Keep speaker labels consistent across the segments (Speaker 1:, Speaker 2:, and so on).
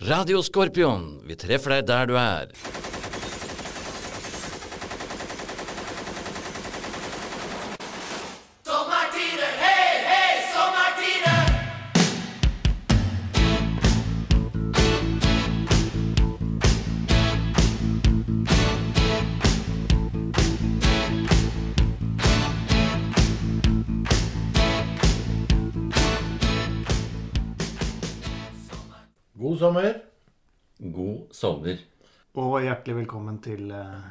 Speaker 1: Radio Skorpion, vi treffer deg der du er.
Speaker 2: Sommer.
Speaker 3: Og hjertelig velkommen til eh,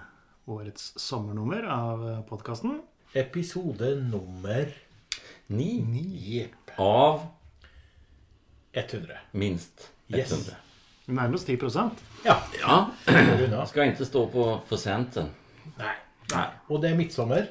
Speaker 3: årets sommernummer av podkasten.
Speaker 2: Episode nummer
Speaker 1: Ni
Speaker 2: Jepp.
Speaker 1: av
Speaker 2: 100.
Speaker 1: minst
Speaker 2: Yes.
Speaker 1: 100.
Speaker 3: Vi nærmer oss 10%
Speaker 2: Ja.
Speaker 1: Ja,
Speaker 2: unna.
Speaker 1: skal ikke stå på prosenten.
Speaker 2: Nei.
Speaker 1: Nei.
Speaker 2: Og det er midtsommer.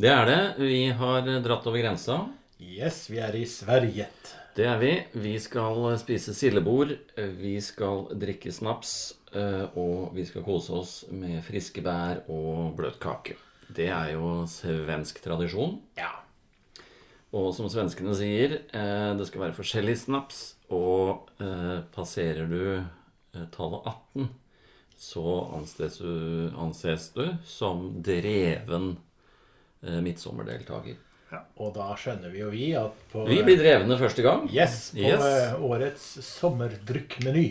Speaker 1: Det er det. Vi har dratt over grensa.
Speaker 2: Yes, vi er i Sverige.
Speaker 1: Det er vi. Vi skal spise sildebord, vi skal drikke snaps, eh, og vi skal kose oss med friske bær og bløt kake. Det er jo svensk tradisjon.
Speaker 2: Ja.
Speaker 1: Og som svenskene sier, eh, det skal være forskjellig snaps. Og eh, passerer du eh, tallet 18, så anses du, anses du som dreven midtsommerdeltaker.
Speaker 2: Ja, Og da skjønner vi jo vi at på
Speaker 1: Vi blir drevne første gang.
Speaker 2: Yes, på
Speaker 1: Yes.
Speaker 2: eh, årets sommerdrykkmeny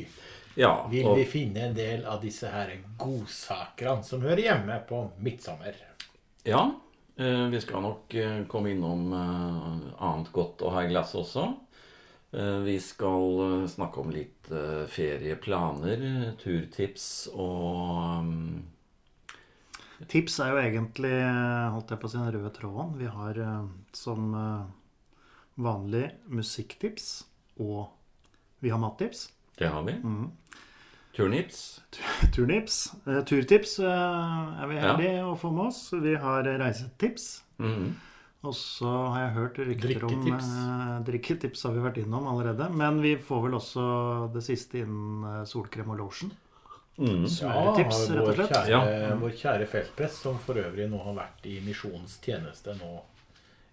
Speaker 1: Ja,
Speaker 2: vil
Speaker 1: og,
Speaker 2: vi finne en del av disse her godsakene som hører hjemme på midtsommer.
Speaker 1: ja eh, vi skal nok eh, komme innom eh, annet godt å ha i glasset også. Eh, Vi skal snakke om litt ferieplaner, turtips og
Speaker 3: Tips er jo egentlig holdt jeg på å si, den røde tråden. Vi har som vanlig musikktips, og vi har mattips.
Speaker 1: Det har vi.
Speaker 3: Mm.
Speaker 1: Turnips.
Speaker 3: Turnips. Uh, Turtips uh, er vi
Speaker 1: Ja.
Speaker 3: å få med oss. Vi har reisetips.
Speaker 1: Mhm.
Speaker 3: Og så har jeg hørt rykter om
Speaker 2: Drikketips.
Speaker 3: eh, Drikketips har vi vært innom allerede. Men vi får vel også det siste innen solkrem og lotion.
Speaker 1: Mm.
Speaker 3: Smøretips, rett og slett.
Speaker 2: kjære,
Speaker 1: Ja.
Speaker 2: vår kjære feltprest, som for øvrig nå har vært i misjonstjeneste nå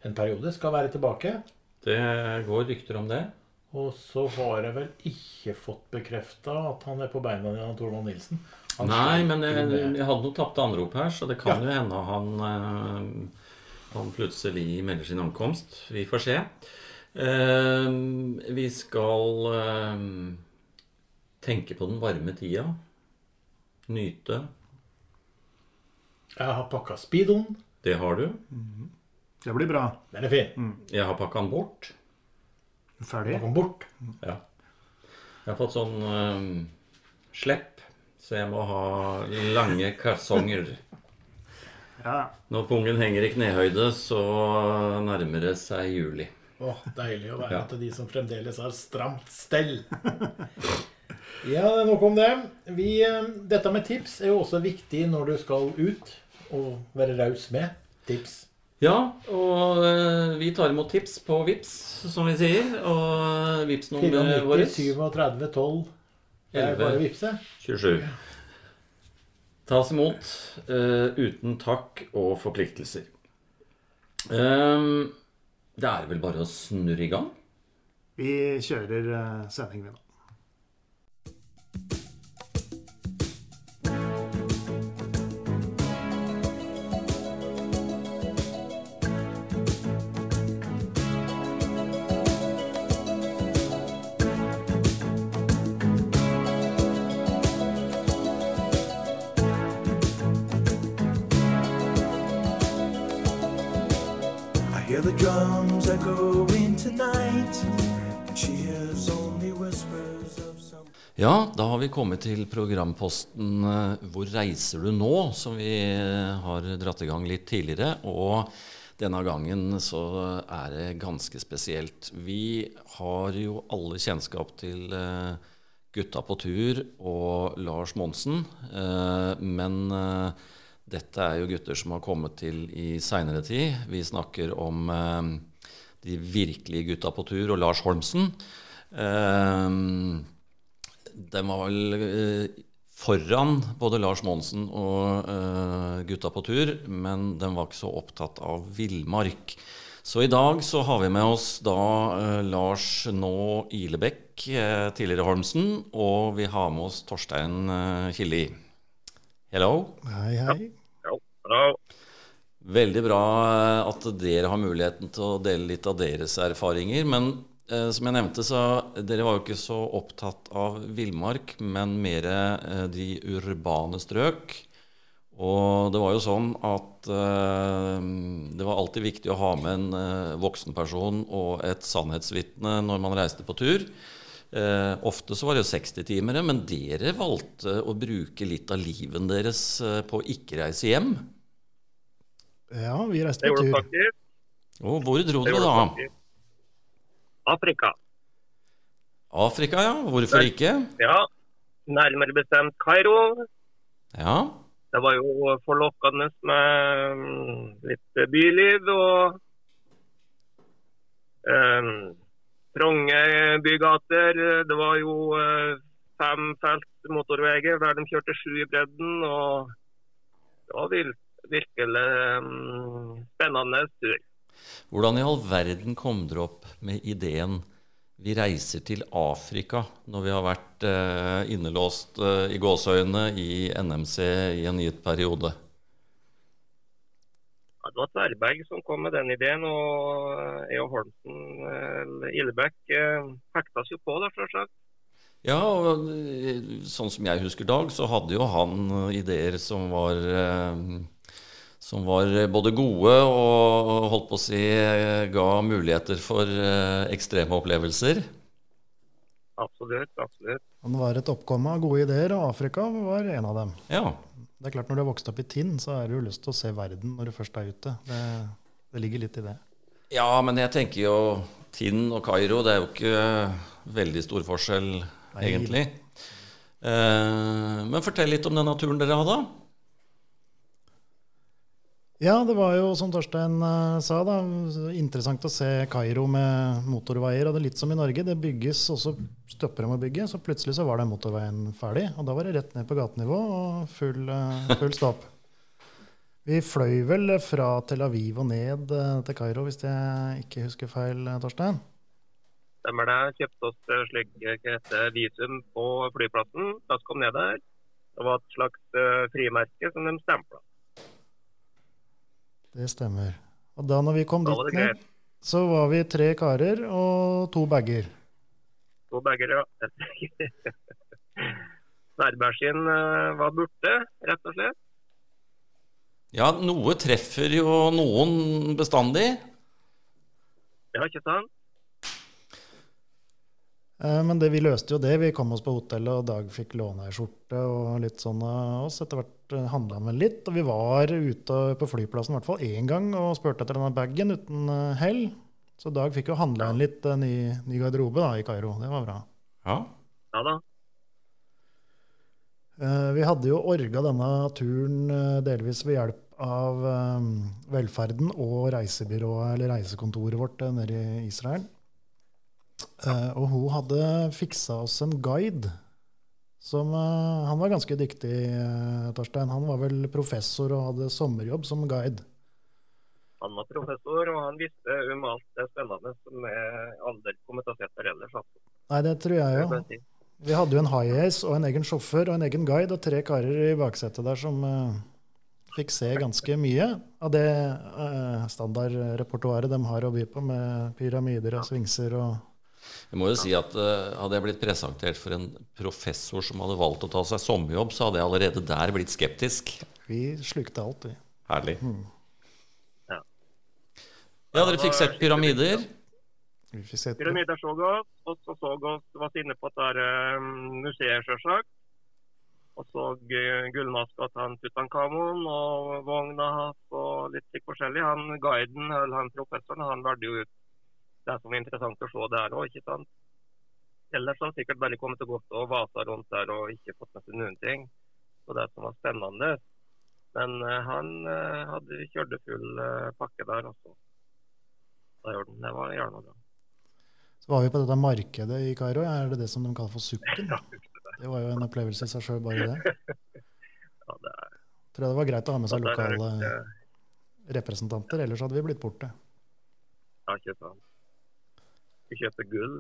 Speaker 2: en periode, skal være tilbake.
Speaker 1: Det går rykter om det.
Speaker 2: Og så har jeg vel ikke fått bekrefta at han er på beina igjen, Torvald Nilsen. Han
Speaker 1: Nei, men jeg, jeg hadde noen tapte anrop her, så det kan jo hende han, eh, han plutselig melder sin ankomst. Vi får se. Eh, vi skal eh, tenke på den varme tida. Nyte.
Speaker 2: Jeg har pakka speedoen.
Speaker 1: Det har du.
Speaker 3: Det blir bra.
Speaker 2: Den er fin.
Speaker 1: Jeg har pakka den bort.
Speaker 3: Ferdig.
Speaker 2: Kom bort.
Speaker 1: Ja. Jeg har fått sånn um, slepp, så jeg må ha lange kalsonger.
Speaker 3: Ja.
Speaker 1: Når pungen henger i knehøyde, så nærmer det seg juli.
Speaker 2: Åh, Deilig å være
Speaker 1: Ja.
Speaker 2: til de som fremdeles har stramt stell. ja, nok om det. Vi, eh, dette med tips er jo også viktig når du skal ut og være raus med tips.
Speaker 1: Ja, og eh, vi tar imot tips på VIPS, som vi sier. Og VIPS-nummeret
Speaker 2: 94,
Speaker 1: vårt
Speaker 2: 37, 12. Det er
Speaker 1: 11.
Speaker 2: bare å vippse.
Speaker 1: 27. Tas imot uh, uten takk og forpliktelser. Um, det er vel bare å snurre i gang.
Speaker 3: Vi kjører uh, sending, vi
Speaker 1: vi kommet til programposten eh, 'Hvor reiser du nå?', som vi eh, har dratt i gang litt tidligere. Og denne gangen så er det ganske spesielt. Vi har jo alle kjennskap til eh, Gutta på tur og Lars Monsen. Men dette er jo gutter som har kommet til i seinere tid. Vi snakker om de virkelige gutta på tur og Lars Holmsen. Den var vel eh, foran både Lars Monsen og eh, gutta på tur, men den var ikke så opptatt av villmark. Så i dag så har vi med oss da eh, Lars nå Ilebekk, tidligere Holmsen, og vi har med oss Torstein Killi. Hello.
Speaker 3: Hei, hei.
Speaker 4: Ja, Hello.
Speaker 1: Veldig bra at dere har muligheten til å dele litt av deres erfaringer. Men eh, som jeg nevnte, så dere var jo ikke så opptatt av villmark, men mer eh, de urbane strøk. Og det var jo sånn at eh, det var alltid viktig å ha med en eh, voksenperson og et sannhetsvitne når man reiste på tur. Eh, ofte så var det jo 60-timere, men dere valgte å bruke litt av liven deres eh, på å ikke reise hjem.
Speaker 3: Ja, vi reiste
Speaker 4: Det
Speaker 3: på
Speaker 4: gjorde
Speaker 3: tur.
Speaker 4: faktisk.
Speaker 1: Og hvor dro
Speaker 4: Det
Speaker 1: dere
Speaker 4: gjorde du
Speaker 1: da?
Speaker 4: faktisk. Afrika.
Speaker 1: Afrika, ja. Hvorfor ikke?
Speaker 4: Ja, nærmere bestemt Kairo.
Speaker 1: Ja.
Speaker 4: Det var jo forlokkende med mm, litt byliv og um, trange bygater. Det var jo eh, fem felt motorveier der de kjørte sju i bredden. og Det var virkelig um, spennende tur.
Speaker 1: Hvordan i all verden kom dere opp med ideen vi reiser til Afrika når vi har vært eh, innelåst eh, i gåseøyne i NMC i en gitt periode?
Speaker 4: Ja, det var Tverberg som kom med den ideen, og jeg og Holmsen eh, Illebekk eh, hekta oss jo på, da, selvsagt.
Speaker 1: Ja, og eh, sånn som jeg husker Dag, så hadde jo han eh, ideer som var eh, som var både gode og holdt på å si eh, ga muligheter for eh, ekstreme opplevelser.
Speaker 4: Absolutt. absolutt.
Speaker 3: Han var et oppkomme av gode ideer, og Afrika var en av dem.
Speaker 1: Ja.
Speaker 3: Det er klart Når du har vokst opp i Tinn, så har du lyst til å se verden når du først er ute. Det, det ligger litt i det.
Speaker 1: Ja, men jeg tenker jo Tinn og Kairo, det er jo ikke veldig stor forskjell,
Speaker 3: Nei.
Speaker 1: egentlig. Eh, men fortell litt om den naturen dere hadde.
Speaker 3: Ja, det var jo som Torstein eh, sa, da, interessant å se Kairo med motorveier. Og det er litt som i Norge, det bygges, og så stopper de å bygge. Så plutselig så var den motorveien ferdig, og da var det rett ned på gatenivå og full, eh, full stopp. Vi fløy vel fra Tel Aviv og ned eh, til Kairo, hvis jeg ikke husker feil, Torstein?
Speaker 4: Stemmer det. Kjøpte oss slik visum på flyplassen. Da kom ned der. Det var et slags frimerke som de stempla.
Speaker 3: Det stemmer. Og da når vi kom dit ned, så var vi tre karer og to bager.
Speaker 4: To bager, ja. Sin eh, var borte, rett og slett.
Speaker 1: Ja, noe treffer jo noen bestandig.
Speaker 4: Ja, ikke sant?
Speaker 3: Eh, Men det, vi løste jo det. Vi kom oss på hotellet, og Dag fikk låne ei skjorte og litt sånn av oss. Etter hvert handla han vel litt. Og vi var ute på flyplassen i hvert fall én gang og spurte etter denne bagen uten eh, hell. Så Dag fikk jo handla inn litt eh, ny, ny garderobe da, i Kairo. Det var bra.
Speaker 1: Ja.
Speaker 4: Ja da.
Speaker 3: Eh, Vi hadde jo orga denne turen eh, delvis ved hjelp av eh, velferden og reisebyrået, eller reisekontoret vårt eh, nede i Israel. Eh, Og hun hadde fiksa oss en guide. Som, uh, han var ganske dyktig, uh, Torstein. Han var vel professor og hadde sommerjobb som guide.
Speaker 4: Han var professor, og han visste om alt det spennende som jeg aldri kommer til å ellers.
Speaker 3: Nei, det tror jeg jo. Vi hadde jo en high ace og en egen sjåfør og en egen guide og tre karer i baksetet der som eh, fikk se ganske mye av det uh, standardrepertoaret de har å by på, med pyramider og svingser og
Speaker 1: Jeg må jo si at uh, Hadde jeg blitt presentert for en professor som hadde valgt å ta seg sommerjobb, så hadde jeg allerede der blitt skeptisk.
Speaker 3: Vi slukte alt, vi.
Speaker 1: Herlig.
Speaker 4: Ja.
Speaker 1: Ja, dere fikk sett pyramider.
Speaker 3: vi fikk sett.
Speaker 4: Pyramider så godt. og så så oss var inne på et der, eh, museet, selvsagt. Og så gullmaska til han Tutankhamon og vogna hans og litt slik forskjellig. Han guiden, eller han professoren, han valgte jo ut det som er interessant å se der òg, ikke sant. Ellers har han sikkert bare kommet til gått og vasa rundt der og ikke fått med seg noen ting Og det som var spennende. Men eh, han eh, hadde kjørte full eh, pakke der også. Da gjorde han. Det var gjerne bra.
Speaker 3: Så var vi på dette markedet i Kairo. Er det det som de kaller for sukken?
Speaker 4: Det.
Speaker 3: Var jo en opplevelse i seg sjøl, bare det.
Speaker 4: Ja, det er,
Speaker 3: Tror jeg det var greit å ha med seg lokale representanter, ellers hadde vi blitt borte.
Speaker 4: Ja, ikke sant. Vi kjøper gull.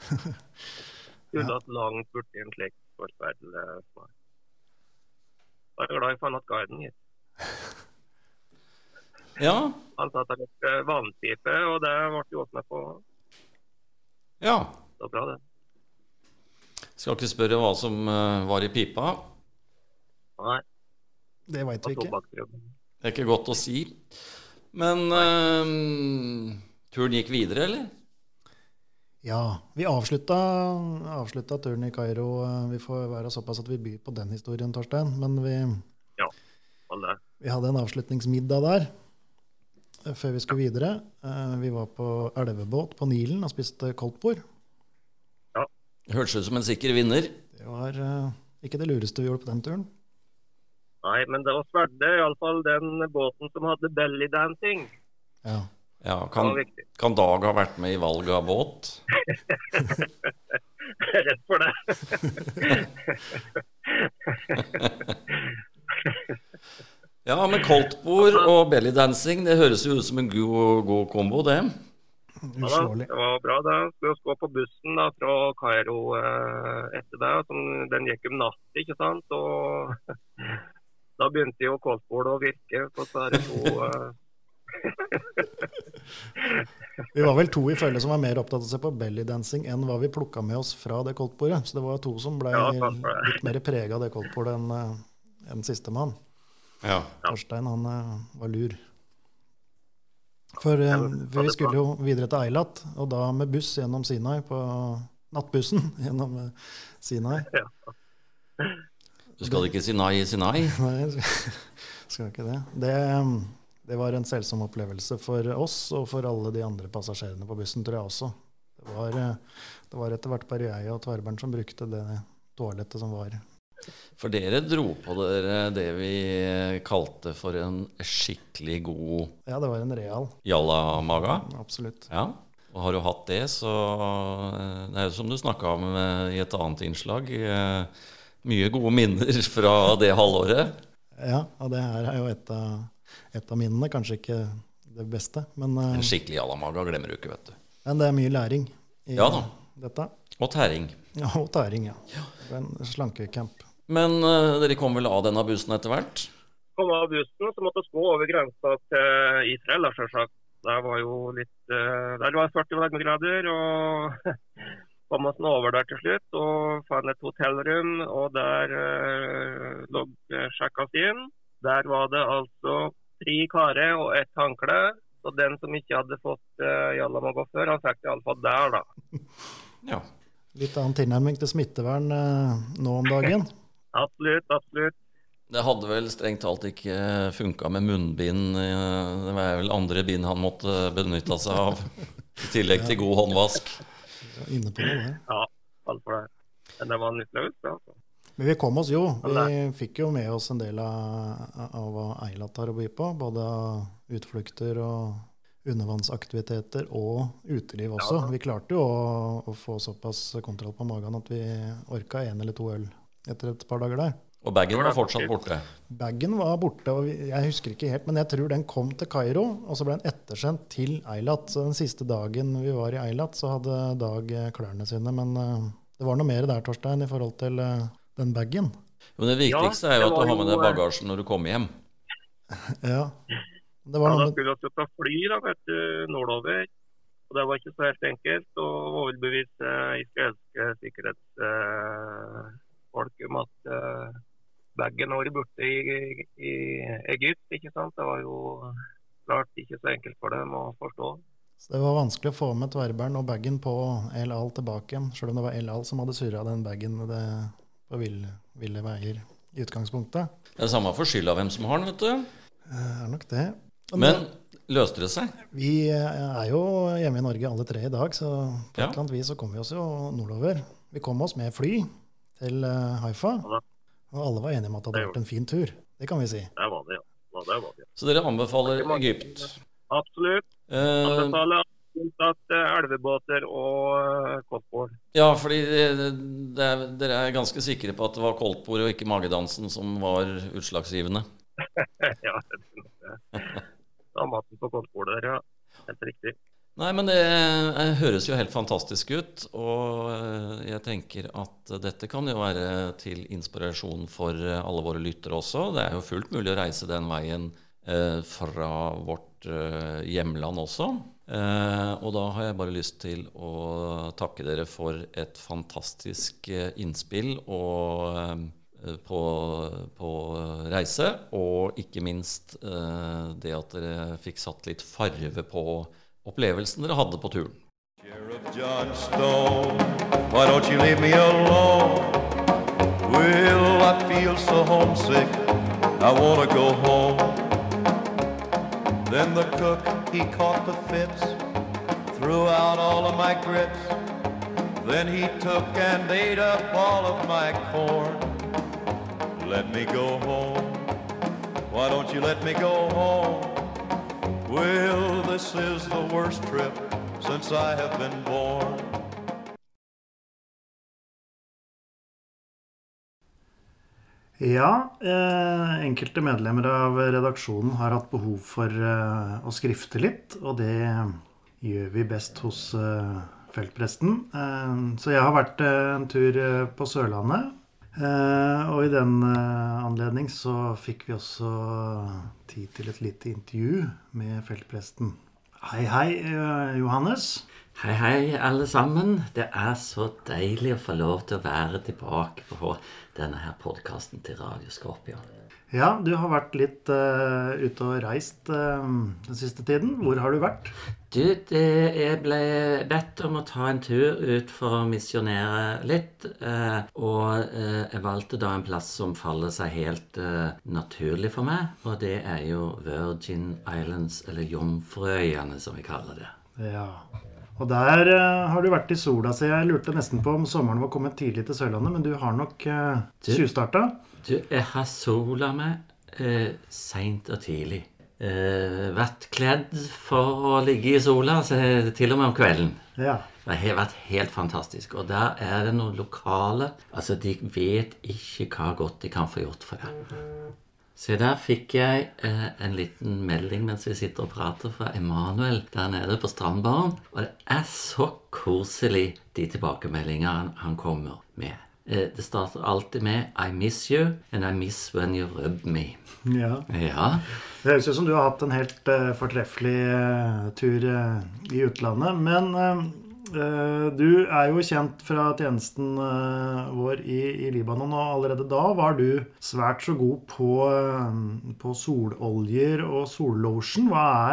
Speaker 4: Skulle hatt langt borti en slik forferdelig smak. Jeg er glad jeg fant at guiden gitt.
Speaker 1: Ja,
Speaker 4: Han sa at han fikk vannpipe, og det ble jo åpna på.
Speaker 1: ja.
Speaker 4: Det var bra, det.
Speaker 1: Skal ikke spørre hva som eh, var i pipa.
Speaker 4: Nei,
Speaker 3: Det veit vi ikke.
Speaker 1: Det er ikke godt å si. Men uh, turen gikk videre, eller?
Speaker 3: Ja, vi avslutta, avslutta turen i Kairo. Vi får være såpass at vi byr på den historien, Torstein. Men vi,
Speaker 4: ja,
Speaker 3: vi hadde en avslutningsmiddag der eh, før vi skulle videre. Eh, Vi var på elvebåt på Nilen og spiste koldtbord.
Speaker 1: Hørtes ut som en sikker vinner.
Speaker 3: Det var eh, ikke det lureste vi gjorde på den turen.
Speaker 4: Nei, men det var sverde, iallfall den båten som hadde bellydancing.
Speaker 3: Ja.
Speaker 1: Ja, kan, kan Dag ha vært med i valget av båt?
Speaker 4: Rett for det.
Speaker 1: Ja, med koldtbord og bellydancing, det høres jo ut som en god, god kombo, det.
Speaker 4: Ja, da, det var bra. da. Skulle oss gå på bussen da, fra Kairo eh, etter det. Som, den gikk om natt, ikke sant. Og da begynte jo koldtbordet å virke på disse to eh,
Speaker 3: Vi var vel to i følge som var mer opptatt av å se på bellydancing enn hva vi plukka med oss fra det koldtbordet. Så det var to som ble
Speaker 4: Ja,
Speaker 3: litt mer prega av det koldtbordet enn en enn sistemann.
Speaker 1: Ja.
Speaker 3: Torstein, han eh, var lur. For, eh, for vi skulle jo videre til Eilat, og da med buss gjennom Sinai på nattbussen gjennom eh, Sinai.
Speaker 1: Du skal ikke si nei, i nei.
Speaker 3: Nei, skal ikke det. det. Det var en selsom opplevelse for oss og for alle de andre passasjerene på bussen, tror jeg også. Det var, eh, det var etter hvert bare jeg og Tverbernt som brukte det toalettet som var.
Speaker 1: For dere dro på dere det vi kalte for en skikkelig god
Speaker 3: Ja, det var en real.
Speaker 1: jallamaga.
Speaker 3: Absolutt.
Speaker 1: Ja. Og har du hatt det, så eh, Det er jo som du snakka om eh, i et annet innslag. eh, Mye gode minner fra det halvåret.
Speaker 3: Ja, og det her er jo et av, et av minnene. Kanskje ikke det beste, men, eh,
Speaker 1: En skikkelig jallamaga glemmer du ikke, vet du.
Speaker 3: men det er mye læring i
Speaker 1: Ja da.
Speaker 3: dette.
Speaker 1: Og tæring.
Speaker 3: Ja, og tæring, ja. Det er en slankecamp.
Speaker 1: Men uh, dere kom vel av denne bussen etter hvert?
Speaker 4: kom av bussen, så måtte vi gå over grensa til Israel, da, selvsagt. Der var jo litt uh, Der var det 40 varmegrader, og kom oss over der til slutt og fant et hotellrom, og der uh, lå sjekka oss inn. Der var det altså tre karer og ett håndkle. Så den som ikke hadde fått uh, Jallamaga før, han fikk det iallfall der, da.
Speaker 1: Ja.
Speaker 3: Litt annen tilnærming til smittevern uh, nå om dagen.
Speaker 4: Absolutt, absolutt.
Speaker 1: Det hadde vel strengt talt ikke funka med munnbind. eh, Det var vel andre bind han måtte benytta seg av. I tillegg til god håndvask.
Speaker 3: Inne på det, der.
Speaker 4: Ja, alt for det. Men det var nytteløst, det. altså.
Speaker 3: Men vi kom oss jo. Vi fikk jo med oss en del av, av hva Eilat har å by på. Både utflukter og undervannsaktiviteter og uteliv også.
Speaker 4: Ja.
Speaker 3: Vi klarte jo å, å få såpass kontroll på magen at vi orka en eller to øl etter et par dager der.
Speaker 1: Og bagen var fortsatt borte.
Speaker 3: Bagen var borte, og jeg husker ikke helt, men jeg tror den kom til Kairo, og så ble den ettersendt til Eilat. Så den siste dagen vi var i Eilat, så hadde Dag eh, klærne sine. Men eh, det var noe mer der, Torstein, i forhold til eh, den bagen.
Speaker 1: Men det viktigste er jo at du har med deg
Speaker 4: eh,
Speaker 1: bagasjen når du kommer hjem.
Speaker 3: Ja. Det var
Speaker 4: Ja, da skulle vi ta fly da, vet du, nordover. Og det var ikke så helt enkelt å overbevise israelske sikkerhetsfolk om at uh, bagen var borte i, i Egypt. ikke sant? Det var jo klart ikke så enkelt for dem å forstå.
Speaker 3: så det var vanskelig å få med tverrbæren og bagen på El Al tilbake igjen, sjøl om det var El Al som hadde surra den bagen det, på ville, ville veier i utgangspunktet.
Speaker 1: Det er samme for skylda av hvem som har den, vet du.
Speaker 3: Det er nok det.
Speaker 1: Men løste det seg?
Speaker 3: Vi er jo hjemme i Norge alle tre i dag, så på
Speaker 1: Ja.
Speaker 3: et eller annet vis så kom vi oss jo nordover. Vi kom oss med fly til eh, Haifa, og alle var enige om at det hadde vært en fin tur. Det kan vi si.
Speaker 4: Det var det, ja. Ja, det var det.
Speaker 1: Så dere anbefaler Egypt.
Speaker 4: Absolutt.
Speaker 1: Eh,
Speaker 4: Anbefaler at eh, elvebåter og.
Speaker 1: Ja, fordi er, dere er ganske sikre på at det var koldtbordet og ikke magedansen som var utslagsgivende?
Speaker 4: ja, det. Da maten på koldtbordet der, ja. Helt riktig.
Speaker 5: Nei, men det eh, høres jo helt fantastisk ut. Og eh, jeg tenker at dette kan jo være til inspirasjon for eh, alle våre lyttere også. Det er jo fullt mulig å reise den veien eh, fra vårt hjemland også. Eh, og da har jeg bare lyst til å takke dere for et fantastisk eh, innspill og eh, på, på reise. Og ikke minst det at dere fikk satt litt farve på opplevelsen dere hadde på turen.
Speaker 6: Sheriff John Stone, why don't you leave me alone? Well, I feel so homesick, I wanna go home. Then the cook, he caught the fits, threw out all of my grits. Then he took and ate up all of my corn. Let me go home. Why don't you let me go home? Well, this is the worst trip since I have been born.
Speaker 3: Ja, eh, enkelte medlemmer av redaksjonen har hatt behov for eh, å skrifte litt, og det gjør vi best hos eh, feltpresten. Eh, så jeg har vært eh, en tur eh, på Sørlandet, og i den anledning så fikk vi også tid til et lite intervju med feltpresten. Hei, hei, Johannes.
Speaker 1: Hei, hei, alle sammen. Det er så deilig å få lov til å være tilbake på denne her podkasten til Radio Skorpion.
Speaker 3: Ja, du har vært litt uh, ute og reist uh, den siste tiden. Hvor har du vært?
Speaker 1: Du, det, jeg ble bedt om å ta en tur ut for å misjonere litt. Uh, og jeg valgte da en plass som faller seg helt naturlig for meg. Og det er jo Virgin Islands, eller Jomfrøyene, som vi kaller det.
Speaker 3: Ja. Og der uh, har du vært i sola, så jeg lurte nesten på om sommeren var kommet tidlig til Sørlandet, men du har nok uh,
Speaker 1: Du-
Speaker 3: tjuvstarta.
Speaker 1: Du, jeg har sola meg uh, seint og tidlig. Uh, vært kledd for å ligge i sola, så til og med om kvelden.
Speaker 3: Ja.
Speaker 1: Det har vært helt fantastisk. Og der er det noen lokale Altså, de vet ikke hva godt de kan få gjort for deg. Se, der fikk jeg eh, en liten melding mens vi sitter og prater fra Emanuel der nede på strandbaren. Og det er så koselig, de tilbakemeldingene han, kommer med. Eh, det starter alltid med I miss you, and I miss when you rub me.
Speaker 3: ja.
Speaker 1: Ja.
Speaker 3: Det høres ut som du har hatt en helt uh, fortreffelig uh, tur uh, i utlandet. Men du er jo kjent fra tjenesten eh, vår i, i Libanon, og allerede da var du svært så god på, eh, på sololjer og sollotion.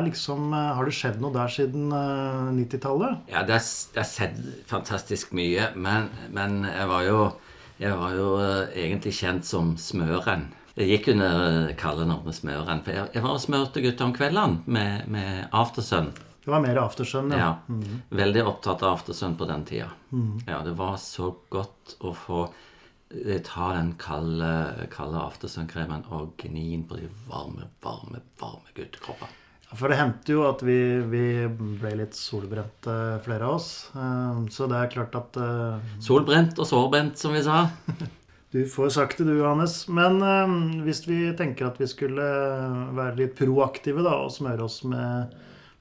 Speaker 3: Liksom eh, Har det skjedd noe der siden eh, 90-tallet?
Speaker 1: Ja, det har skjedd fantastisk mye, men, men jeg var jo, jeg var jo eh, egentlig kjent som smøren. Jeg gikk under eh, kallenavnet Smøren, for jeg, jeg var og smørte gutter om kveldene med, med Aftersun.
Speaker 3: Det var mer aftersun, ja.
Speaker 1: Ja. Veldig opptatt av Aftersun på den tida. Ja, det var så godt å få eh, ta den kalde, kalde Aftersun-kremen og gni inn på de varme, varme, varme guttekroppene.
Speaker 3: For det hendte jo at vi, vi ble litt solbrente, flere av oss. Eh, Så det er klart at eh,
Speaker 1: Solbrent og sårbrent, som vi sa.
Speaker 3: Du får sagt det, du, Johannes. Men hvis vi tenker at vi skulle være litt proaktive da, og smøre oss med,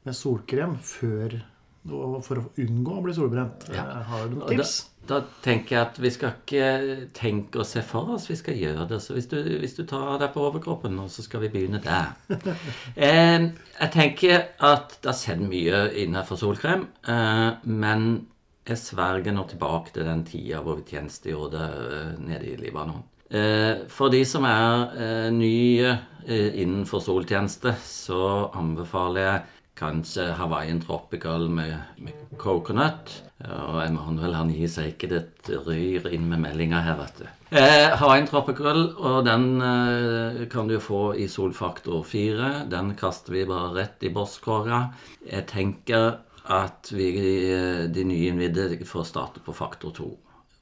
Speaker 3: med solkrem før for å unngå å bli solbrent,
Speaker 1: Ja.
Speaker 3: eh, har du noen
Speaker 1: tips? da, da tenker jeg at vi skal ikke tenke og se for oss, vi skal gjøre det. Så hvis du, hvis du tar deg på overkroppen nå, så skal vi begynne der. eh, jeg tenker at det har skjedd mye innenfor solkrem, eh, men jeg sverger nå tilbake til den tida hvor vi tjenestegjorde eh, nede i Libanon. Eh, for de som er eh, nye innenfor soltjeneste, så anbefaler jeg Kanskje Hawaiian Tropical med, med coconut. Og Emanuel han gir seg ikke. Det ryr inn med meldinger her, vet du. Eh, Hawaiian Tropical, og den eh, kan du få i solfaktor 4. Den kaster vi bare rett i bosskåra. Jeg tenker at vi, eh, de nyinnvidde får starte på faktor 2.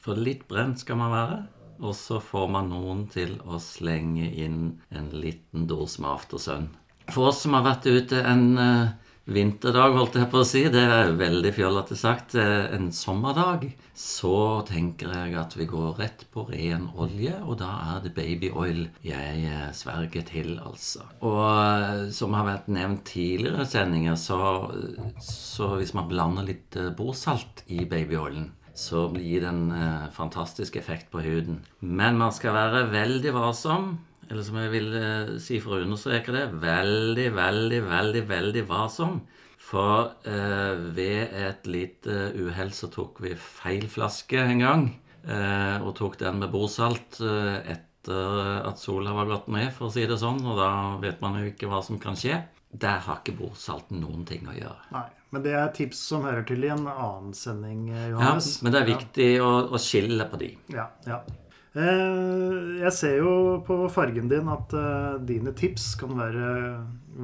Speaker 1: For litt brent skal man være. Og så får man noen til å slenge inn en liten dose med aftersun. For oss som har vært ute en, eh, vinterdag, holdt jeg på å si. Det er veldig fjollete sagt. eh, En sommerdag. Så tenker jeg at vi går rett på ren olje, og da er det babyoil jeg eh, sverger til, altså. Og eh, som har vært nevnt tidligere sendinger, så, så hvis man blander litt borsalt i babyoilen, så blir det en fantastisk effekt på huden. Men man skal være veldig varsom. Eller som jeg vil eh, si for å understreke det, veldig, veldig, veldig, veldig varsom. For eh, ved et lite uhell så tok vi feil flaske en gang. Eh, og tok den med bordsalt eh, etter at sola var gått ned, for å si det sånn. Og da vet man jo ikke hva som kan skje. Der har ikke bordsalt noen ting å gjøre.
Speaker 3: Nei, men det er tips som hører til i en annen sending, Johannes.
Speaker 1: Ja, men det er viktig å, å skille på de.
Speaker 3: Ja, ja. Eh, jeg ser jo på fargen din at eh, dine tips kan være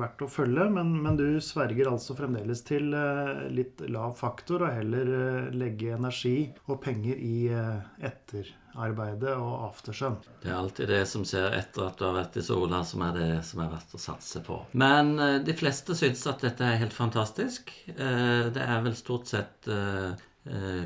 Speaker 3: verdt å følge, men, men du sverger altså fremdeles til eh, litt lav faktor og heller legge energi og penger i etterarbeidet og aftersun.
Speaker 1: Det er alltid det som skjer etter at du har vært i sola, som er det som er verdt å satse på. Men de fleste syns at dette er helt fantastisk. Det er vel stort sett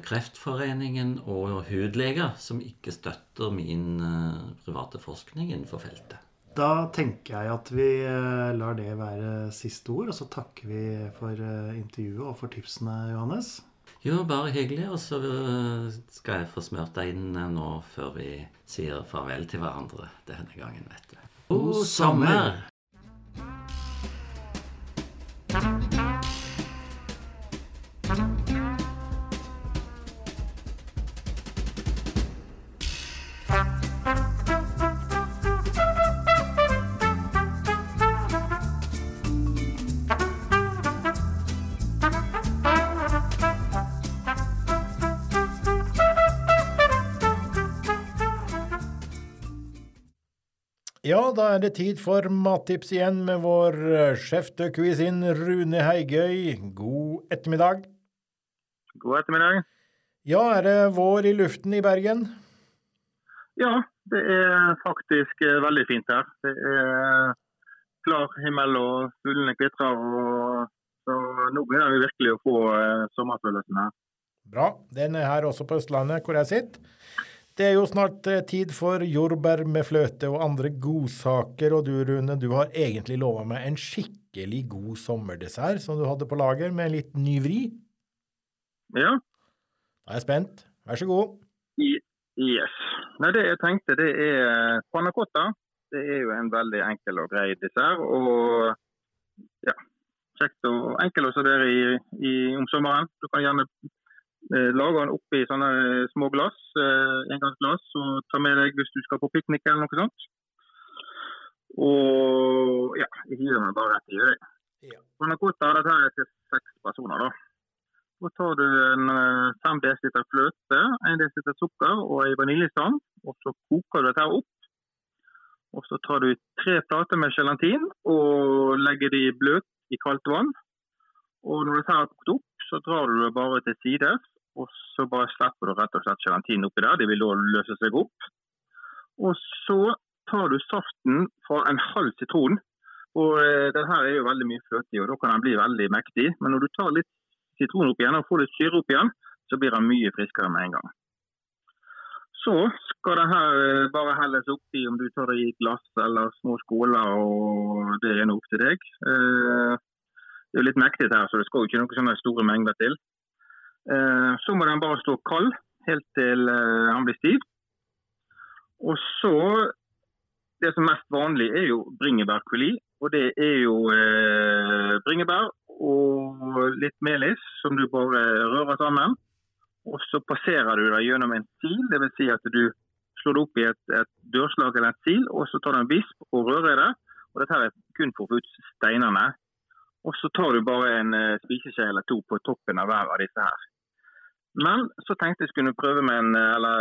Speaker 1: Kreftforeningen og hudleger som ikke støtter min eh, private forskning innenfor feltet.
Speaker 3: Da tenker jeg at vi eh, lar det være siste ord, og så takker vi for eh, intervjuet og for tipsene, Johannes.
Speaker 1: Jo, bare hyggelig. Og så eh, skal jeg få smurt deg inn eh, nå før vi sier farvel til hverandre denne gangen, vet du. God sommer!
Speaker 7: Ja, da er det tid for mattips igjen med vår eh, sjef de cuisine Rune Heigøy. God ettermiddag.
Speaker 8: God ettermiddag.
Speaker 7: Ja, er det vår i luften i Bergen?
Speaker 8: Ja, det er faktisk eh, veldig fint her. Det er klar himmel og fuglene kvitrer. og- Så nå begynner vi virkelig å få eh, sommerfølelsen her.
Speaker 7: Bra. Den er her også på Østlandet, hvor jeg sitter. Det er jo snart eh, tid for jordbær med fløte og andre godsaker, og du Rune, du har egentlig lova meg en skikkelig god sommerdessert som du hadde på lager, med litt ny vri.
Speaker 8: Ja,
Speaker 7: Da er jeg spent. Vær så god.
Speaker 8: i- yes. Nei, det jeg tenkte, det er panna cotta. Det er jo en veldig enkel og grei dessert. Og ja, kjekt og enkel å servere i, i, om sommeren. Du kan gjerne eh, lage den oppi sånne små glass, eh, engangsglass, og tar med deg hvis du skal på piknik eller noe sånt. Og ja, jeg hiver meg bare rett i det.
Speaker 7: Ja.
Speaker 8: narkota, cotta, dette her er til seks personer, da. Så tar du en eh, 5 dl fløte, 1 dl sukker og en vaniljestand. Og så koker du dette her opp. Og så tar du tre plater med gelatin og legger de bløt i kaldt vann. Og når dette er kokt opp, så drar du det bare til sides. Og så bare slipper du rett og slett gelatinen oppi der. De vil da løse seg opp. Og så tar du saften fra en halv sitron. Og eh, den her er jo veldig mye fløte i, og da kan den bli veldig mektig. Men når du tar litt sitron opp igjen og får litt syre opp igjen, så blir den mye friskere med en gang. Så skal det her eh, bare helles oppi om du tar det i glass eller små skåler, og det er nå opp til deg. Eh, Det er jo litt mektig her, så det skal jo ikke noen sånne store mengder til. Eh, Så må den bare stå kald helt til eh, den blir stiv. Og så Det som er mest vanlig, er jo bringebærkuli. Og det er jo eh, bringebær og litt melis som du bare rører sammen. Og så passerer du det gjennom en sil, dvs. Si at du slår det opp i et, et dørslag eller en sil, og så tar du en visp og rører det. Og dette er kun for å få ut steinene. Og så tar du bare en eh, spiseskje eller to på toppen av hver av disse her. Men så tenkte jeg skulle prøve med en, eh, eller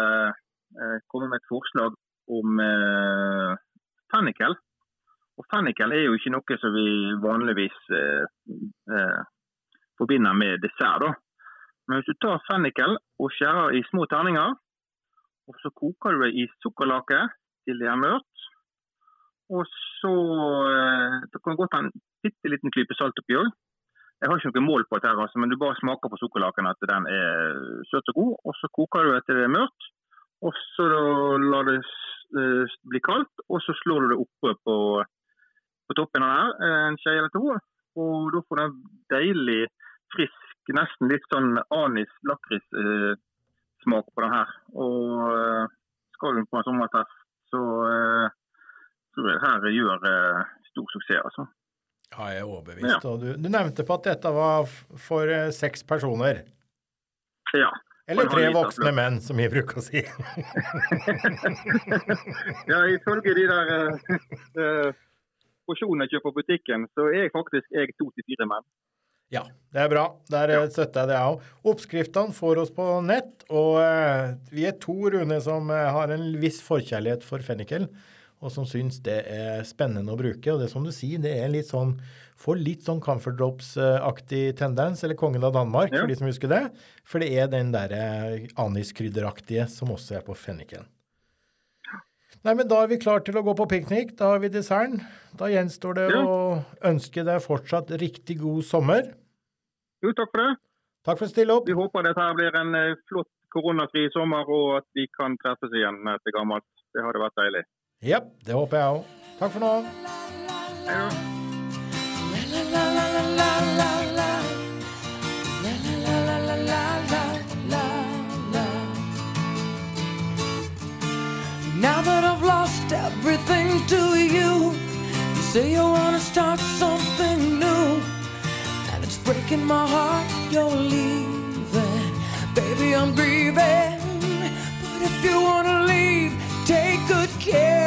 Speaker 8: eh, komme med et forslag om eh, fennikel. Og fennikel er jo ikke noe som vi vanligvis eh, eh, forbinder med dessert. da. Men hvis du tar fennikel og skjærer i små terninger, og så koker du det i sukkerlake til det er mørt, og så det kan godt ha en bitte liten klype salt oppi òg. Jeg har ikke noe mål på dette, altså, men du bare smaker på sukkerlaken at den er søt og god. Og så koker du etter det er mørkt. Og så lar det eh, bli kaldt, og så slår du det oppe på, på toppen av det her, en skje eller to. Og da får du en deilig, frisk, nesten litt sånn anis-lakris-smak på den her. Og eh, skal du på en sommerfest, så eh, tror jeg her gjør eh, stor suksess, altså.
Speaker 2: Ja, jeg er overbevist. Og du, du nevnte på at dette var for eh, seks personer.
Speaker 8: Ja.
Speaker 2: Eller tre voksne menn, som jeg bruker å si.
Speaker 8: ja, ifølge de der porsjonene jeg kjøper på butikken, så er jeg faktisk jeg to til fire menn.
Speaker 2: Ja, det er bra. Der ja. støtter jeg det òg. Oppskriftene får oss på nett, og uh, vi er to, Rune, som har en viss forkjærlighet for fennikel, og som syns det er spennende å bruke. Og det som du sier, det er litt sånn Får litt sånn Comfort Drops-aktig tendens, eller Kongen av Danmark,
Speaker 8: Ja.
Speaker 2: for de som husker det. For det er den derre aniskrydderaktige som også er på fenniken. Nei, men da er vi klar til å gå på piknik. Da har vi desserten. Da gjenstår det
Speaker 8: Ja.
Speaker 2: å ønske deg fortsatt riktig god sommer.
Speaker 8: Jo, takk for det.
Speaker 2: Takk for å stille opp.
Speaker 8: Vi håper dette blir en eh, flott koronafri sommer, og at vi kan treffes igjen etter gammelt. Det hadde vært deilig.
Speaker 2: Ja, det håper jeg òg. Takk for nå.
Speaker 9: Now that I've lost everything to you, you say you wanna start something new, and it's breaking my heart you're leaving. Baby, I'm grieving, but if you wanna leave, take good care.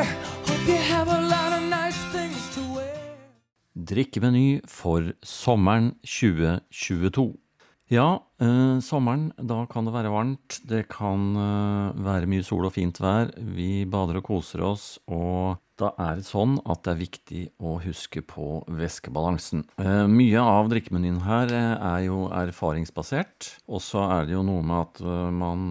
Speaker 1: Drikkemeny for sommeren 2022. Ja, eh, sommeren, da kan det være varmt. Det kan eh, være mye sol og fint vær. Vi bader og koser oss, og da er det sånn at det er viktig å huske på væskebalansen. Eh, mye av drikkemenyen her eh, er jo erfaringsbasert, og så er det jo noe med at eh, man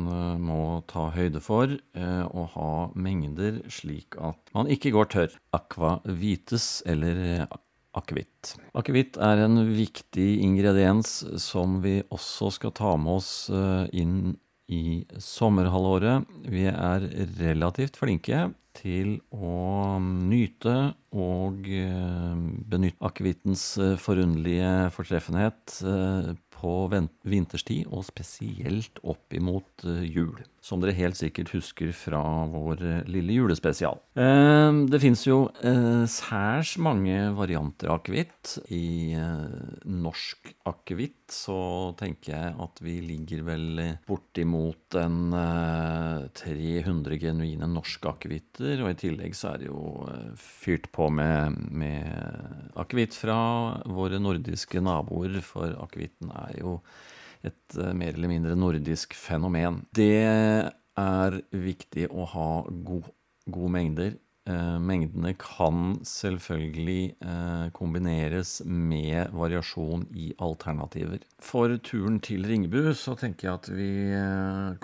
Speaker 1: må ta høyde for eh, å ha mengder slik at man ikke går tørr. Aqua vites eller akevitt. Akevitt er en viktig ingrediens som vi også skal ta med oss inn i sommerhalvåret. Vi er relativt flinke til å nyte og eh, benytte akevittens eh, forunderlige fortreffenhet eh, på vinterstid, og spesielt opp imot jul. Som dere helt sikkert husker fra vår eh, lille julespesial. Eh, Det fins jo eh, særs mange varianter av akevitt. I eh, norsk akevitt så tenker jeg at vi ligger vel bortimot en eh, 300 genuine norske akevitter. Og i tillegg så er det jo fyrt på med, med akevitt fra våre nordiske naboer, for akevitten er jo et eh, mer eller mindre nordisk fenomen. Det er viktig å ha god, gode mengder. Eh, mengdene kan selvfølgelig eh, kombineres med variasjon i alternativer. For turen til Ringebu så tenker jeg at vi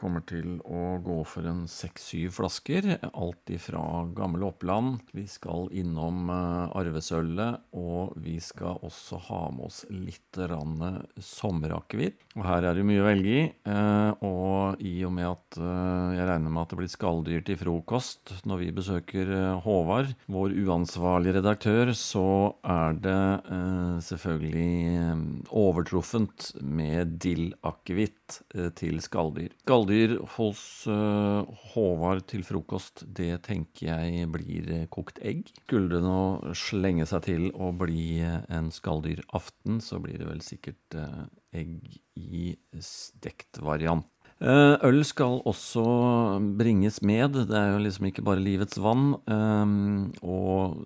Speaker 1: kommer til å gå for en seks-syv flasker. Alt ifra gamle Oppland. Vi skal innom arvesølvet, og vi skal også ha med oss litt rann sommerakevitt. Og her er det mye å velge i. eh, Og i og med at eh, jeg regner med at det blir skalldyr til frokost når vi besøker eh, Håvard, vår uansvarlige redaktør, så er det selvfølgelig overtruffent med dillakevitt til skalldyr. Skalldyr hos Håvard til frokost, det tenker jeg blir kokt egg. Skulle det nå slenge seg til å bli en skalldyraften, så blir det vel sikkert egg i stekt variant. Eh, Øl skal også bringes med. Det er jo liksom ikke bare livets vann. ehm, Og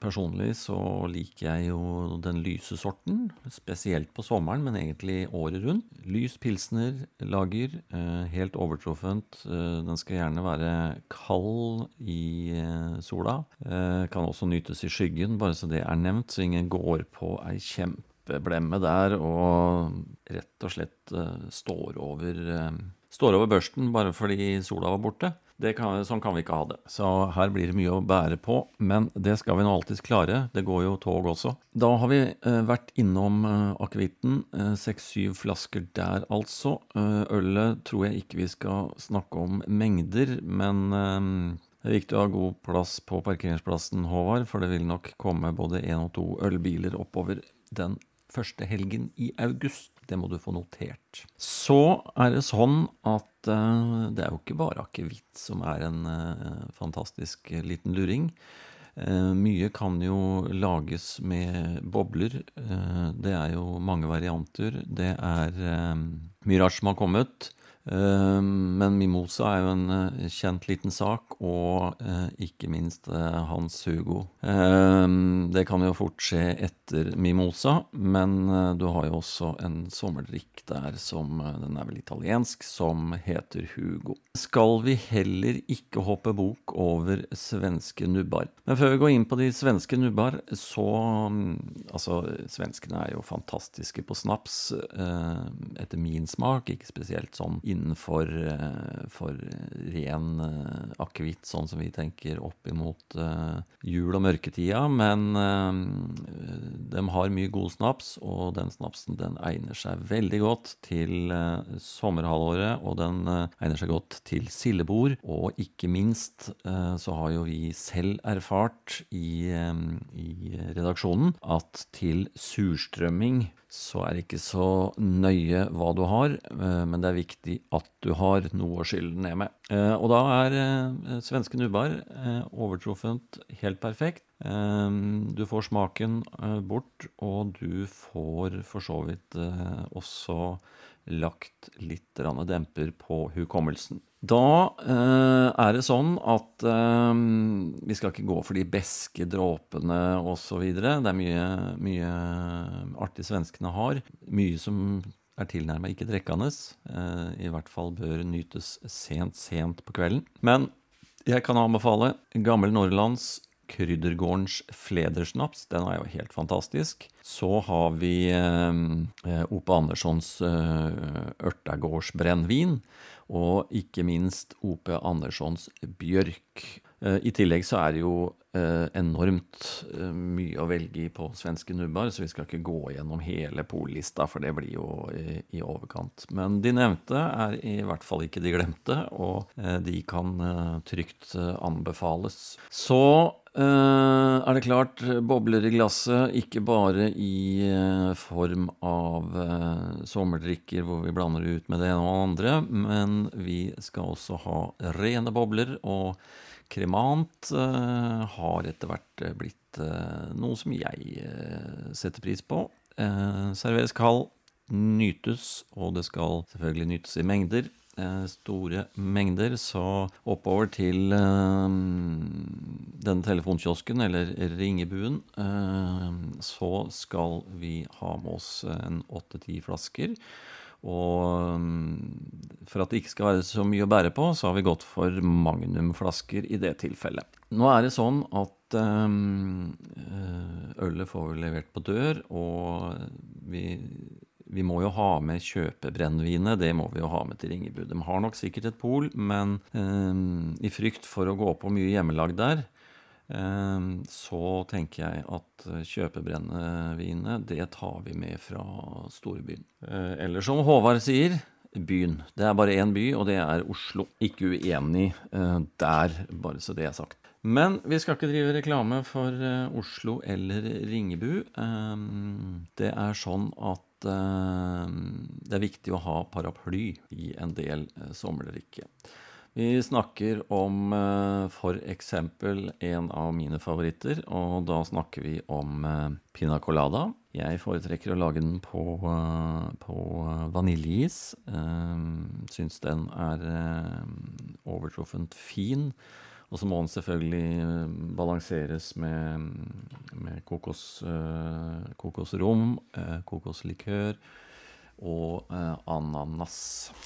Speaker 1: personlig så liker jeg jo den lyse sorten, spesielt på sommeren, men egentlig året rundt. Lys pilsner, lager, eh, helt overtruffent. Eh, Den skal gjerne være kald i eh, sola. Eh, Kan også nytes i skyggen, bare så det er nevnt, så ingen går på ei kjempe blemme der og rett og slett eh, står over, eh, står over børsten bare fordi sola var borte. Kan, sånn kan vi ikke ha det. Så her blir det mye å bære på. Men det skal vi nå alltids klare. Det går jo tog også. Da har vi eh, vært innom eh, akevitten. Eh, Seks-syv flasker der, altså. Eh, ølet tror jeg ikke vi skal snakke om mengder, men eh, det er viktig å ha god plass på parkeringsplassen, Håvard, for det vil nok komme både én og to ølbiler oppover den første helgen i august. Det må du få notert. Så er det sånn at uh, det er jo ikke bare akevitt som er en uh, fantastisk liten luring. Uh, mye kan jo lages med bobler. Det er jo mange varianter. Det er mye rart som har kommet. Eh, Men mimosa er jo en eh, kjent liten sak, og eh, ikke minst Hans Hugo. Det kan jo fort skje etter mimosa, men du har jo også en sommerdrikk der som Den er vel italiensk, som heter Hugo. Skal vi heller ikke hoppe bok over svenske nubbar? Men før vi går inn på de svenske nubbar, så mm, Altså, svenskene er jo fantastiske på snaps, etter min smak. Ikke spesielt sånn innenfor eh, for ren eh, akevitt, sånn som vi tenker opp imot eh, jul og mørketida. Men eh, de har mye god snaps, og den snapsen den egner seg veldig godt til eh, sommerhalvåret. Og den eh, egner seg godt til sildebord. Og ikke minst eh, så har jo vi selv erfart i, eh, i redaksjonen at til surstrømming så er det ikke så nøye hva du har, eh, men det er viktig at du har noe å skylle ned med. Eh, Og da er eh, svenske nubbar eh, overtruffent helt perfekt. Du får smaken bort, og du får for så vidt også lagt litt demper på hukommelsen. Da eh, er det sånn at eh, vi skal ikke gå for de beske dråpene osv. Det er mye, mye artig svenskene har. Mye som er tilnærmet ikke drikkende. Eh, I hvert fall bør nytes sent, sent på kvelden. Men jeg kan anbefale Gammel Norrlands Kryddergårdens fledersnaps. Den er jo helt fantastisk. Så har vi eh, Ope Anderssons eh, ørtegårdsbrennevin. Og ikke minst Ope Anderssons bjørk. Eh, I tillegg så er det jo eh, enormt eh, mye å velge i på svenske nubbar, så vi skal ikke gå gjennom hele pollista, for det blir jo i, overkant. Men de nevnte er i hvert fall ikke de glemte, og de kan trygt anbefales. Så er det klart bobler i glasset, ikke bare i form av sommerdrikker hvor vi blander ut med det ene og det andre, men vi skal også ha rene bobler. og Kremant eh, har etter hvert eh, blitt eh, noe som jeg setter pris på. Serveres kald, nytes, og det skal selvfølgelig nytes i mengder. Store mengder, så oppover til denne telefonkiosken, eller ringebuen, så skal vi ha med oss en åtte-ti flasker. Og mm, for at det ikke skal være så mye å bære på, så har vi gått for magnumflasker i det tilfellet. Nå er det sånn at um, ølet får vi levert på dør, og vi, vi må jo ha med kjøpebrennevinet. Det må vi jo ha med til Ringebu. De har nok sikkert et pol, men um, i frykt for å gå på mye hjemmelagd der, så tenker jeg at kjøpebrennevinet, det tar vi med fra storbyen. Eh, Eller som Håvard sier, byen. Det er bare én by, og det er Oslo. Ikke uenig eh, der, bare så det er sagt. Men vi skal ikke drive reklame for eh, Oslo eller Ringebu. Ehm, Det er sånn at eh, det er viktig å ha paraply i en del sommerrikke. Vi snakker om f.eks. for eksempel en av mine favoritter, og da snakker vi om piña pina colada. Jeg foretrekker å lage den på, eh, på vaniljeis. Eh, Syns den er eh, overtruffent fin. Og så må den selvfølgelig eh, balanseres med, med kokos, eh, kokosrom, eh, kokoslikør og eh, ananas.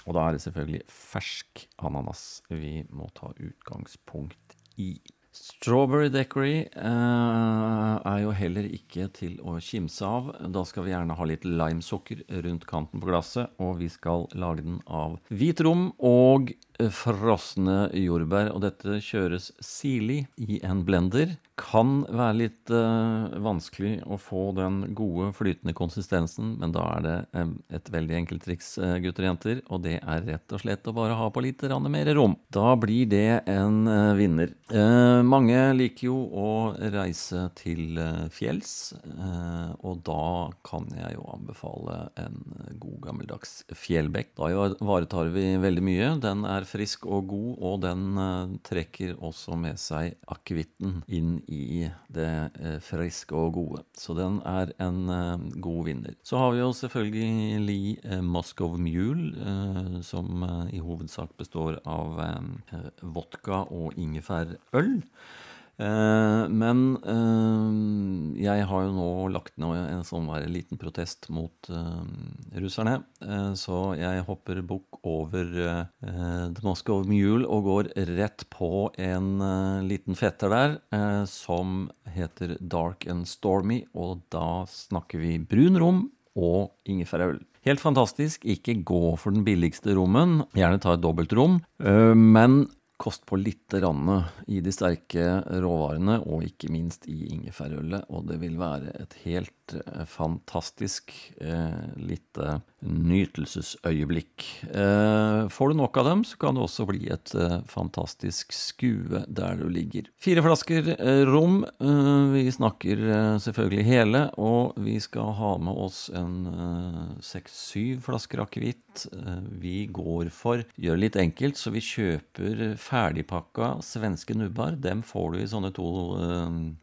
Speaker 1: Og da er det selvfølgelig fersk ananas vi må ta utgangspunkt i. Strawberry Daiquiri eh, er jo heller ikke til å kimse av. Da skal vi gjerne ha litt limesukker rundt kanten på glasset, og vi skal lage den av hvit rom og frosne jordbær. Og dette kjøres sirlig i en blender. Kan være litt uh, vanskelig å få den gode, flytende konsistensen, men da er det um, et veldig enkelt triks, uh, gutter og jenter, og det er rett og slett å bare ha på litt mer rom. Da blir det en uh, vinner. Mange liker jo å reise til fjells, og da kan jeg jo anbefale en god gammeldags fjellbekk. Da ivaretar vi veldig mye. Den er frisk og god, og den eh, trekker også med seg akevitten inn i det eh, friske og gode. Så den er en eh, god vinner. Så har vi jo selvfølgelig Moscow Mule, som i hovedsak består av vodka og ingefærøl. Eh, men eh, jeg har jo nå lagt ned en sånn liten protest mot eh, russerne, så jeg hopper bukk over The Moscow Mule og går rett på en liten fetter der som heter Dark and Stormy, og da snakker vi brun rom og ingefærøl. Helt fantastisk. Ikke gå for den billigste rommen. Gjerne ta et dobbeltrom. Men kost på litt rann i de sterke råvarene, og ikke minst i ingefærølet. Og det vil være et helt eh, fantastisk eh, lite nytelsesøyeblikk. Eh, får du nok av dem, så kan det også bli et eh, fantastisk skue der du ligger. Fire flasker eh, rom. Eh, vi snakker selvfølgelig hele, og vi skal ha med oss en seks-syv flasker akevitt. Vi går for Gjør det litt enkelt, så vi kjøper ferdigpakka svenske nubbar. Dem får du i sånne to,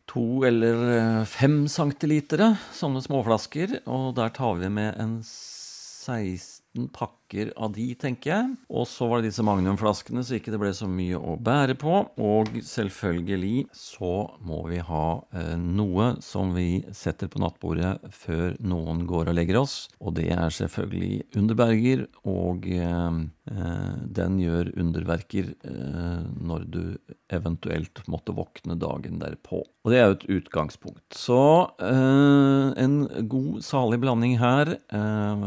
Speaker 1: to eller fem centilitere, sånne småflasker. Og der tar vi med en 16 pakker av de, tenker jeg. Og så var det disse magnumflaskene, så ikke det ble så mye å bære på. Og selvfølgelig så må vi ha eh, noe som vi setter på nattbordet før noen går og legger oss. Og det er selvfølgelig Underberger, og eh, eh, den gjør underverker eh, når du eventuelt måtte våkne dagen derpå. Og det er jo et utgangspunkt. Så eh, en god, salig blanding her. Eh,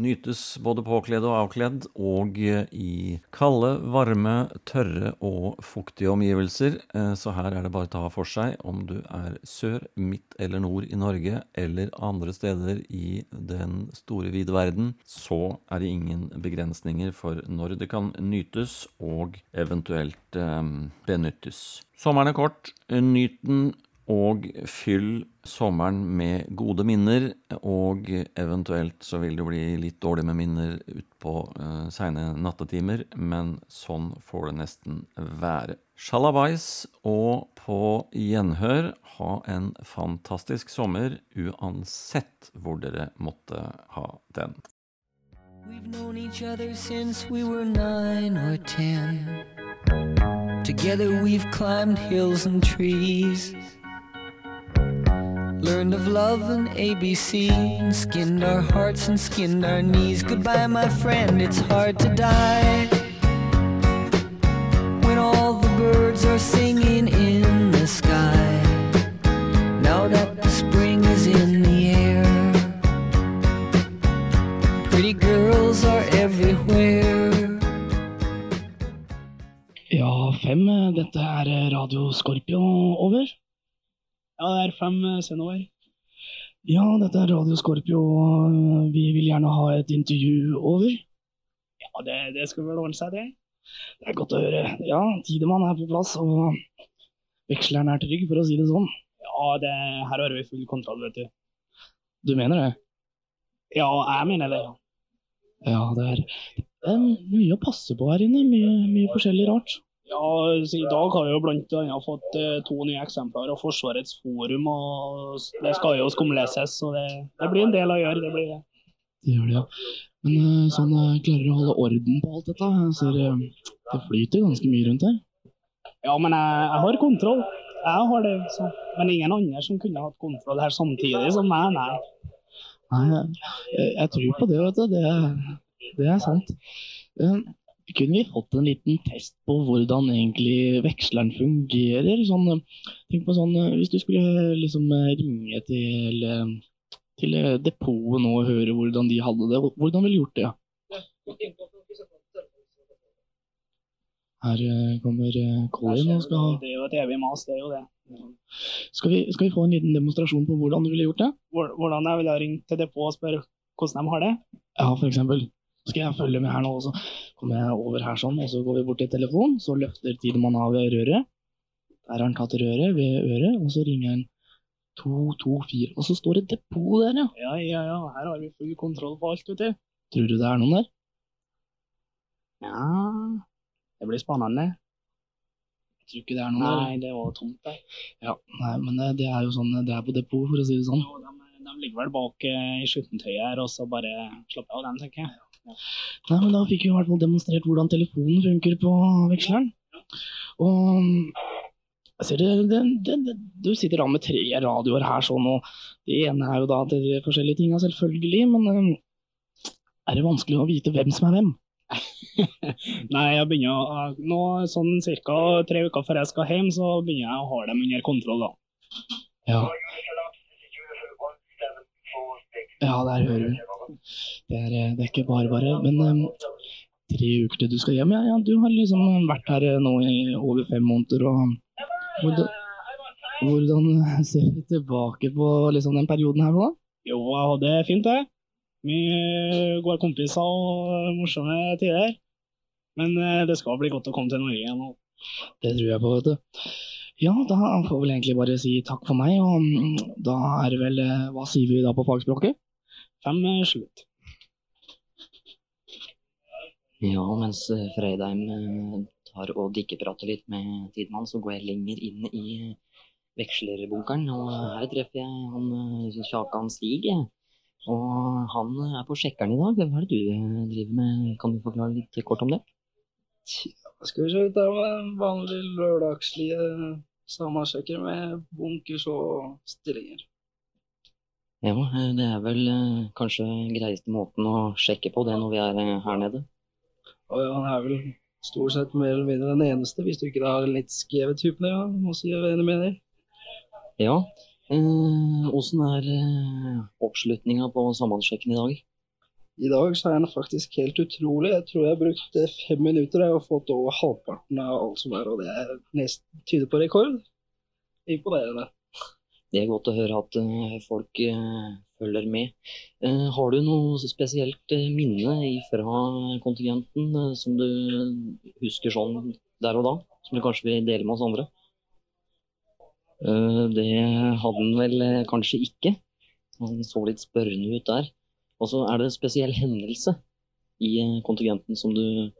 Speaker 1: nytes både påkledd og avkledd, og eh, i kalde, varme, tørre og fuktige omgivelser. Eh, så her er det bare å ta for seg om du er sør, midt eller nord i Norge, eller andre steder i den store, vide verden, så er det ingen begrensninger for når det kan nytes og eventuelt eh, benyttes. Sommeren er kort. Nyt den og fyll sommeren med gode minner, og eventuelt så vil det bli litt dårlig med minner utpå uh, seine nattetimer, men sånn får det nesten være. Sjalabais og på gjenhør, ha en fantastisk sommer uansett hvor dere måtte ha den.
Speaker 9: We've known each other since we were nine or ten. Together we've climbed hills and trees. Learned of love and ABC, and skinned our hearts and skinned our knees. Goodbye, my friend, it's hard to die. When all the birds are singing in the sky. Now that the spring is in the air. Pretty girls are everywhere.
Speaker 10: Ja, fem. Dette er Radio Skorpio. Over.
Speaker 11: Ja, det er fem send.
Speaker 10: Ja, dette er Radio Skorpio. Vi vil gjerne ha et intervju. Over.
Speaker 11: Ja, det, det skal vel ordne seg, det.
Speaker 10: Det er godt å høre. Ja, Tidemann er på plass, og veksleren er trygg, for å si det sånn.
Speaker 11: Ja, det, her har vi full kontroll, vet du.
Speaker 10: Du mener det?
Speaker 11: Ja, jeg mener det, ja.
Speaker 10: Ja, det er, det er mye å passe på her inne. Mye, mye forskjellig rart.
Speaker 11: Ja, så I dag har vi jo annet fått eh, to nye eksempler av Forsvarets forum. og Det skal jo skumleses, så det, det blir en del å gjøre. det blir det.
Speaker 10: Det gjør det, ja. Men eh, sånn, eh, klarer du å holde orden på alt dette? Jeg ser det flyter ganske mye rundt her.
Speaker 11: Ja, men jeg, jeg har kontroll. Jeg har det, så. Men ingen andre som kunne hatt kontroll her samtidig som meg, nei.
Speaker 10: Nei, jeg, jeg tror på det, vet du. Det, det er sant. Eh, kunne vi fått en liten test på hvordan egentlig veksleren fungerer? Sånn, eh, tenk på sånn, eh, Hvis du skulle liksom eh, ringe til, eh, til eh, depotet nå og høre hvordan de hadde det, hvordan ville du gjort det? Her eh, kommer eh, Colin og skal ha
Speaker 11: Det er jo et evig mas, det er jo det.
Speaker 10: skal vi, skal vi få en liten demonstrasjon på hvordan du ville gjort det?
Speaker 11: Hvor- Hvordan jeg ville ringt til depotet og spørre hvordan de har det?
Speaker 10: Ja, for eksempel. Skal jeg følge med her nå, og så kommer jeg over her sånn, og så går vi bort til telefonen, så løfter Tidemann av røret. Der har han tatt røret ved øret, og så ringer han 224, og så står det depot der, ja.
Speaker 11: Ja, ja, ja. Her har vi full kontroll på alt, vet du.
Speaker 10: Tror du det er noen der?
Speaker 11: Ja, det blir spennende.
Speaker 10: Jeg tror ikke det er noen der.
Speaker 11: Nei, det var tomt der.
Speaker 10: Ja, nei, men det, det er jo sånn, det er på depot, for å si det sånn.
Speaker 11: Jo, de, de ligger vel bak eh, i skittentøyet her, og så bare slapper jeg av dem, tenker jeg.
Speaker 10: Nei, men da fikk vi i hvert fall demonstrert hvordan telefonen funker på veksleren. Og det, det, det, du sitter da med tre radioer her sånn, og det ene er jo da til forskjellige ting, selvfølgelig, men eh, er det vanskelig å vite hvem som er hvem?
Speaker 11: Nei, jeg begynner å Nå sånn ca. tre uker før jeg skal hjem, så begynner jeg å ha dem under kontroll, da.
Speaker 10: Ja. Ja, der hører du. Det er, eh, det er ikke bare bare. Men um, tre uker til du skal hjem, ja, ja. Du har liksom vært her eh, nå i over fem måneder, og hvordan, hvordan ser du tilbake på liksom den perioden her nå, da?
Speaker 11: Jo, det er fint, det. Mye gode kompiser og morsomme tider. Men eh, det skal bli godt å komme til Norge igjen.
Speaker 10: Det tror jeg på, vet du. Ja, da får vel egentlig bare si takk for meg, og mm, da er det vel eh, Hva sier vi da på fagspråket?
Speaker 11: Fem er slutt.
Speaker 12: Ja, mens eh, Freidheim eh, tar og dikkeprater litt med Tidemann, så går jeg lenger inn i vekslerbunkeren. Og her treffer jeg han eh, Kjakan Stig. Og han er på sjekkeren i dag. Hva er det du eh, driver med? Kan du forklare litt kort om det?
Speaker 13: Skal vi se, det er den vanlige lørdagslige samasjekker med bunkers og stillinger.
Speaker 12: Ja, det er vel eh, kanskje greieste måten å sjekke på det når vi er eh, her nede.
Speaker 13: Og han er vel stort sett mer eller mindre den eneste, hvis du ikke har litt skjeve type, ja, må si jeg enig med deg.
Speaker 12: Ja. eh, er eh, oppslutninga på sammensjekken i dag?
Speaker 13: I dag så er den faktisk helt utrolig. Jeg tror jeg har brukt eh, fem minutter og fått over halvparten av alt som er, og det er nesten tyder på rekord. Imponerende.
Speaker 12: Det er godt å høre at eh, folk eh, følger med. Eh, har du noe spesielt minne fra kontingenten som du husker sånn der og da, som du kanskje vil dele med oss andre? Det hadde han vel kanskje ikke. Han så litt spørrende ut der. Og så er det en spesiell hendelse i kontingenten som du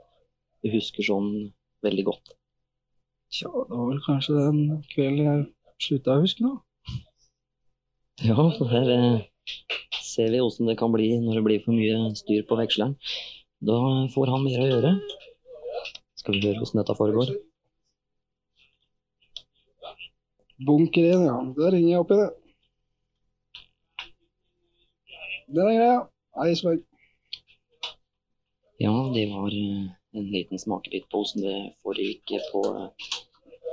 Speaker 12: husker sånn veldig godt.
Speaker 13: Tja, det var vel kanskje den kvelden jeg slutta å huske nå.
Speaker 12: Ja, her eh, ser vi åssen det kan bli når det blir for mye styr på veksleren. Da får han mer å gjøre. Skal vi høre åssen dette foregår?
Speaker 13: Bunker inn, ja. Da ringer jeg opp i det. Den er greia. Hei, Svein.
Speaker 12: Ja, det var eh, en liten smakebit på åssen det foregikk på eh,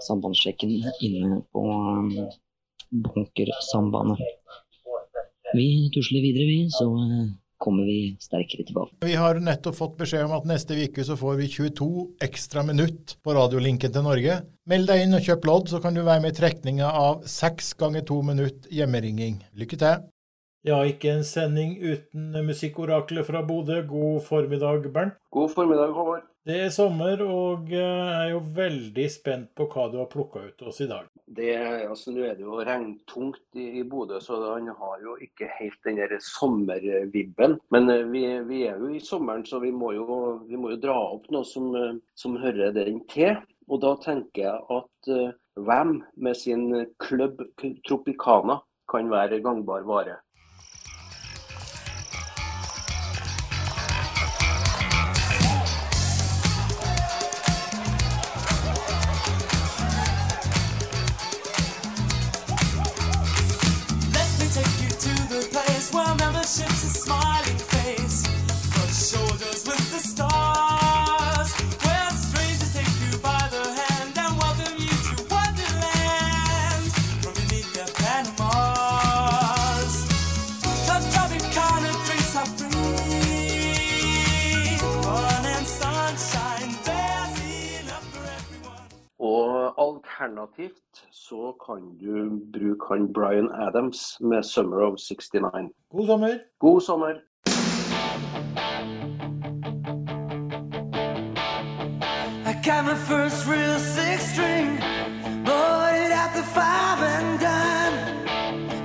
Speaker 12: sambandssjekken inne på Bunkersambandet. Vi tusler videre, vi, så eh, kommer vi sterkere tilbake.
Speaker 2: Vi har nettopp fått beskjed om at neste uke så får vi 22 ekstra minutt på radiolinken til Norge. Meld deg inn og kjøp lodd, så kan du være med i trekninga av seks ganger to minutt hjemmeringing. Lykke til! Ja, ikke en sending uten musikkoraklet fra Bodø. God formiddag, Bernt.
Speaker 13: God formiddag, Håvard.
Speaker 2: Det er sommer, og jeg er jo veldig spent på hva du har plukka ut til oss i dag.
Speaker 14: Det, altså, Nå er det jo regntungt i, i Bodø, så han har jo ikke helt den der sommervibben. Men eh, vi, vi er jo i sommeren, så vi må jo, vi må jo dra opp noe som, eh, som hører den til. Og da tenker jeg at uh, Wam med sin Club Tropicana kan være gangbar vare. Alternativt så kan du bruke han Bryan Adams med 'Summer of 69'.
Speaker 2: God sommer!
Speaker 14: God sommer!
Speaker 9: I got my first real six string, bought it at the five and dime.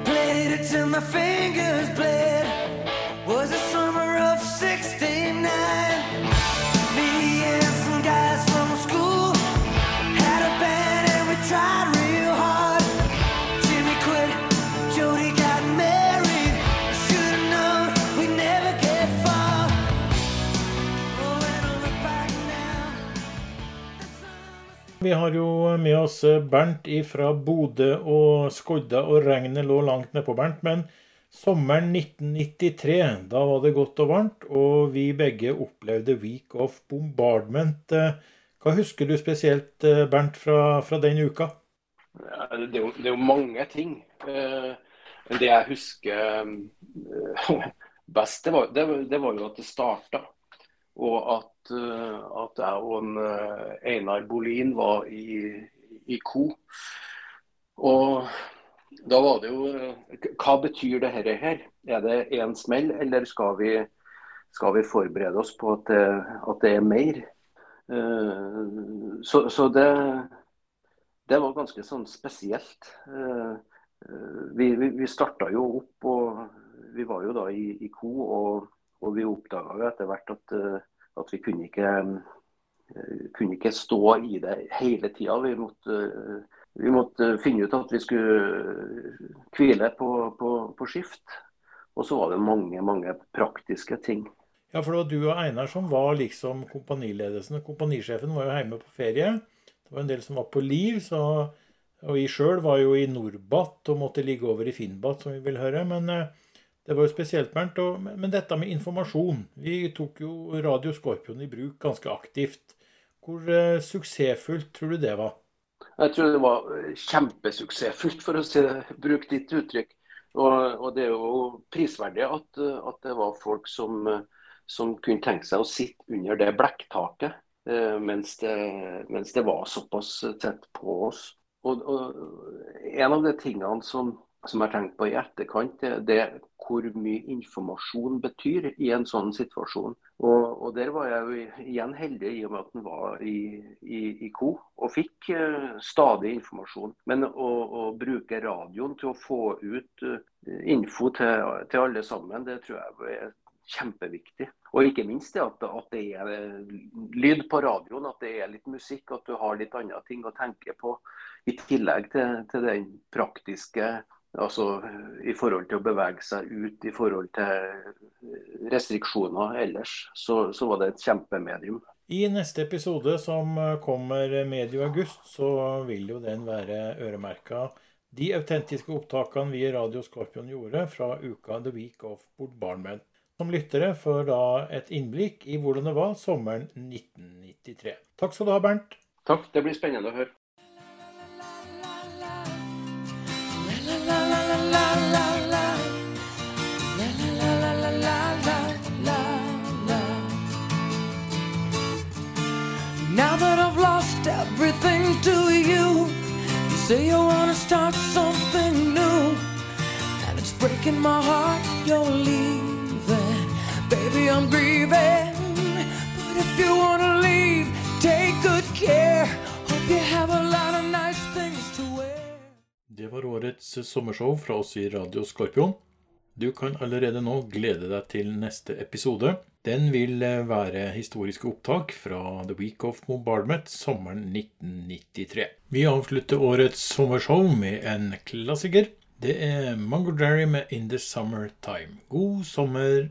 Speaker 9: Played it till my fingers
Speaker 2: Har jo med oss Bernt fra Bodø og skodda, og regnet lå langt nedpå, Bernt. Men sommeren 1993, da var det godt og varmt, og vi begge opplevde Week of Bombardment. Eh, Hva husker du spesielt, eh, Bernt, fra, fra den uka?
Speaker 14: Ja, det, er jo, det er jo mange ting. Eh, det jeg husker eh, best, det var, det, det var jo at det starta. Og at, eh, at jeg og en, eh, Einar Bolin var i, i ko. Og da var det jo eh, Hva betyr det her? Er det én smell, eller skal vi, skal vi forberede oss på at det, at det er mer? Så, så det, det var ganske sånn spesielt. Vi, vi, vi starta jo opp, og vi var jo da i, i ko. Og, og vi oppdaga etter hvert at, at vi kunne ikke, eh, kunne ikke stå i det hele tida. Vi eh, vi måtte finne ut at vi skulle hvile på, på, på skift. Og så var det mange, mange praktiske ting.
Speaker 2: Ja, for det var du og Einar som var liksom kompaniledelsen. Kompanisjefen var jo hjemme på ferie. Det var en del som var på liv, så, og vi sjøl var jo i Norbat og måtte ligge over i Finnbat, som vi vil høre. Men eh, det var jo spesielt, Bernt. Og, men dette med informasjon. Vi tok jo Radio Skorpion i bruk ganske aktivt. Hvor eh, suksessfullt tror du det var?
Speaker 14: Jeg tror det var eh, kjempesuksessfullt, for å si bruke ditt uttrykk. Og, og det er jo prisverdig at, eh, at det var folk som, eh, som kunne tenke seg å sitte under det blekktaket mens, det, mens det var såpass tett på oss. Og, og En av de tingene som, som jeg har tenkt på i etterkant, det, er hvor mye informasjon betyr i en sånn situasjon. Og, og Der var jeg jo igjen heldig i og med at den var i, i, i ko og fikk eh, stadig informasjon. Men å, å bruke radioen til å få ut uh, info til, til alle sammen, det tror jeg er kjempeviktig. Og ikke minst det at, at det er eh, lyd på radioen, at det er litt musikk, at du har litt andre ting å tenke på. I tillegg til, til den praktiske Altså i forhold til å bevege seg ut, i forhold til restriksjoner ellers, så, så var det et kjempemedium.
Speaker 2: I neste episode, som kommer medio august, så vil jo den være øremerka de autentiske opptakene vi i Radio Skorpion gjorde fra uka The Week of Bombardment. Som lyttere får da et innblikk i hvordan det var sommeren 1993. Takk skal du ha, Bernt.
Speaker 14: Takk, det blir spennende å høre.
Speaker 9: Breaking my heart you're leaving. Baby, I'm grieving, but if you wanna leave, take good care. Hope you have a lot of nice things to wear.
Speaker 2: Det var årets sommershow fra oss i Radio Skorpion. Du kan allerede nå glede deg til neste episode. Den vil eh, være historiske opptak fra The Week of Bombardment sommeren 1993. Vi avslutter årets sommershow med en klassiker. Det er Mungo Jerry med In The Summer Time. God sommer!